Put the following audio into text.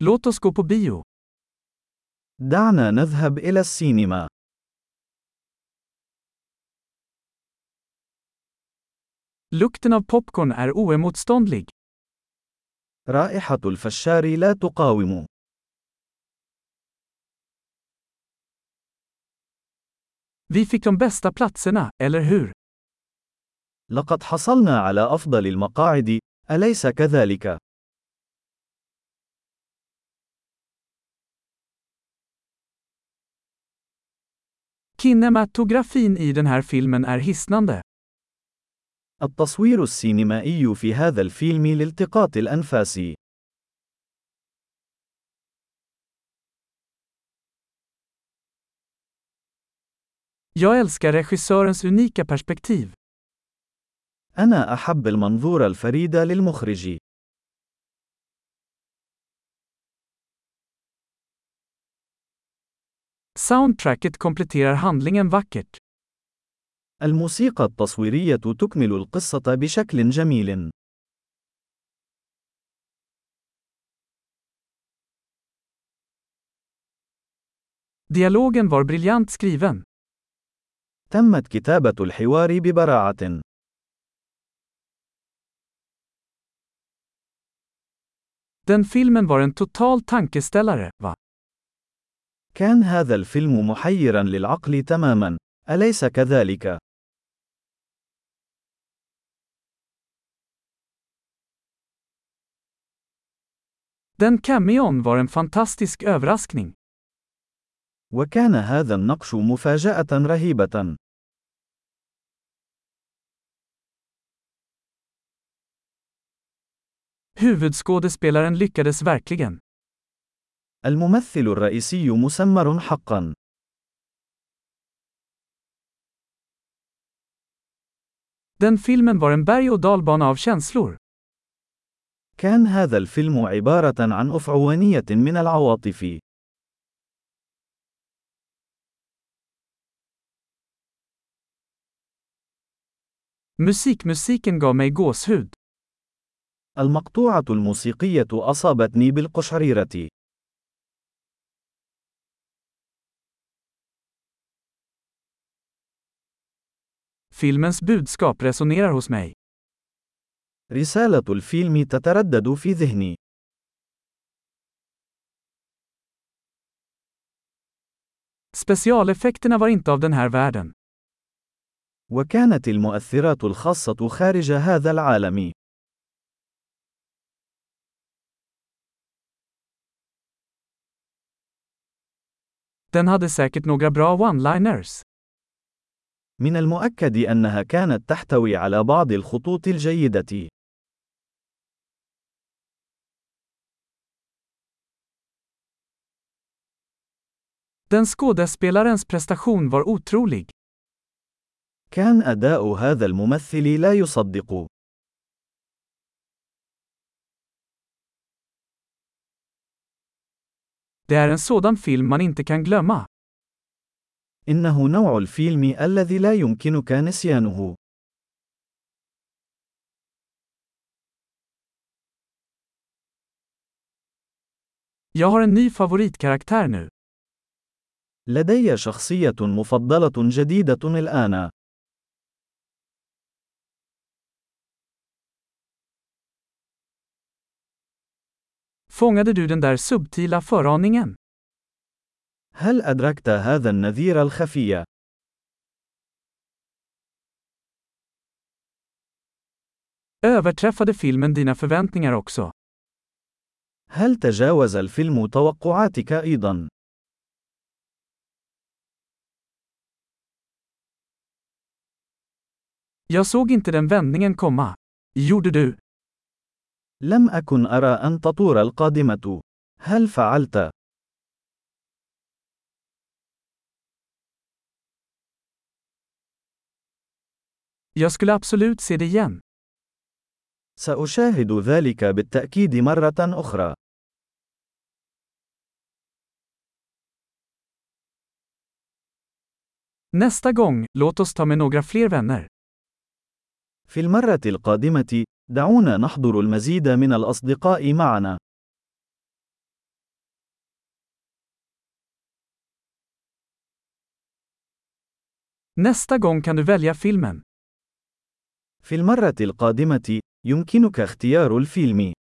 Låt oss gå på bio. دعنا نذهب إلى السينما. Lukten av popcorn är oemotståndlig. رائحة الفشار لا تقاوم. Vi fick de bästa platserna, eller hur? لقد حصلنا على أفضل المقاعد، أليس كذلك؟ Kinematografin i den här filmen är hisnande. التصوير السينمائي في هذا الفيلم لالتقاط الأنفاس. Jag älskar regissörens unika perspektiv. أنا أحب المنظور الفريد للمخرج. Soundtracket kompletterar handlingen vackert. الموسيقى التصويرية تكمل القصة بشكل جميل. Dialogen var briljant skriven. تمت كتابة الحوار ببراعة. Den filmen var en total tankeställare, va? كان هذا الفيلم محيرا للعقل تماما، أليس كذلك؟ Den cameon var en fantastisk överraskning. وكان هذا النقش مفاجأة رهيبة. Huvudskådespelaren lyckades verkligen. الممثل الرئيسي مسمر حقا. Den filmen var en berg- och dalbana av känslor. كان هذا الفيلم عبارة عن أفعوانية من العواطف. Musikmusiken gav mig gåshud. المقطوعة الموسيقية أصابتني بالقشعريرة. Filmens budskap resonerar hos mig. رسالة الفيلم تتردد في ذهني. Specialeffekterna var inte av den här världen. وكانت المؤثرات الخاصة خارج هذا العالم. Den hade säkert några bra one-liners. من المؤكد أنها كانت تحتوي على بعض الخطوط الجيدة. Den skådespelarens prestation var otrolig. كان أداء هذا الممثل لا يصدق. Det är en sådan film man inte kan glömma. إنه نوع الفيلم الذي لا يمكنك نسيانه. Jag har en ny favoritkaraktär nu. لدي شخصية مفضلة جديدة الآن. Fångade du den där subtila föraningen? هل أدركت هذا النذير الخفي؟ Överträffade filmen dina förväntningar också? هل تجاوز الفيلم توقعاتك أيضا؟ Jag såg inte den vändningen komma. Gjorde du? لم أكن أرى أن تطور القادمة. هل فعلت؟ Jag skulle absolut se det igen. سأشاهد ذلك بالتأكيد مرة أخرى. Nästa gång, låt oss ta med några fler vänner. في المرة القادمة، دعونا نحضر المزيد من الأصدقاء معنا. Nästa gång kan du välja filmen. في المرة القادمة، يمكنك اختيار الفيلم.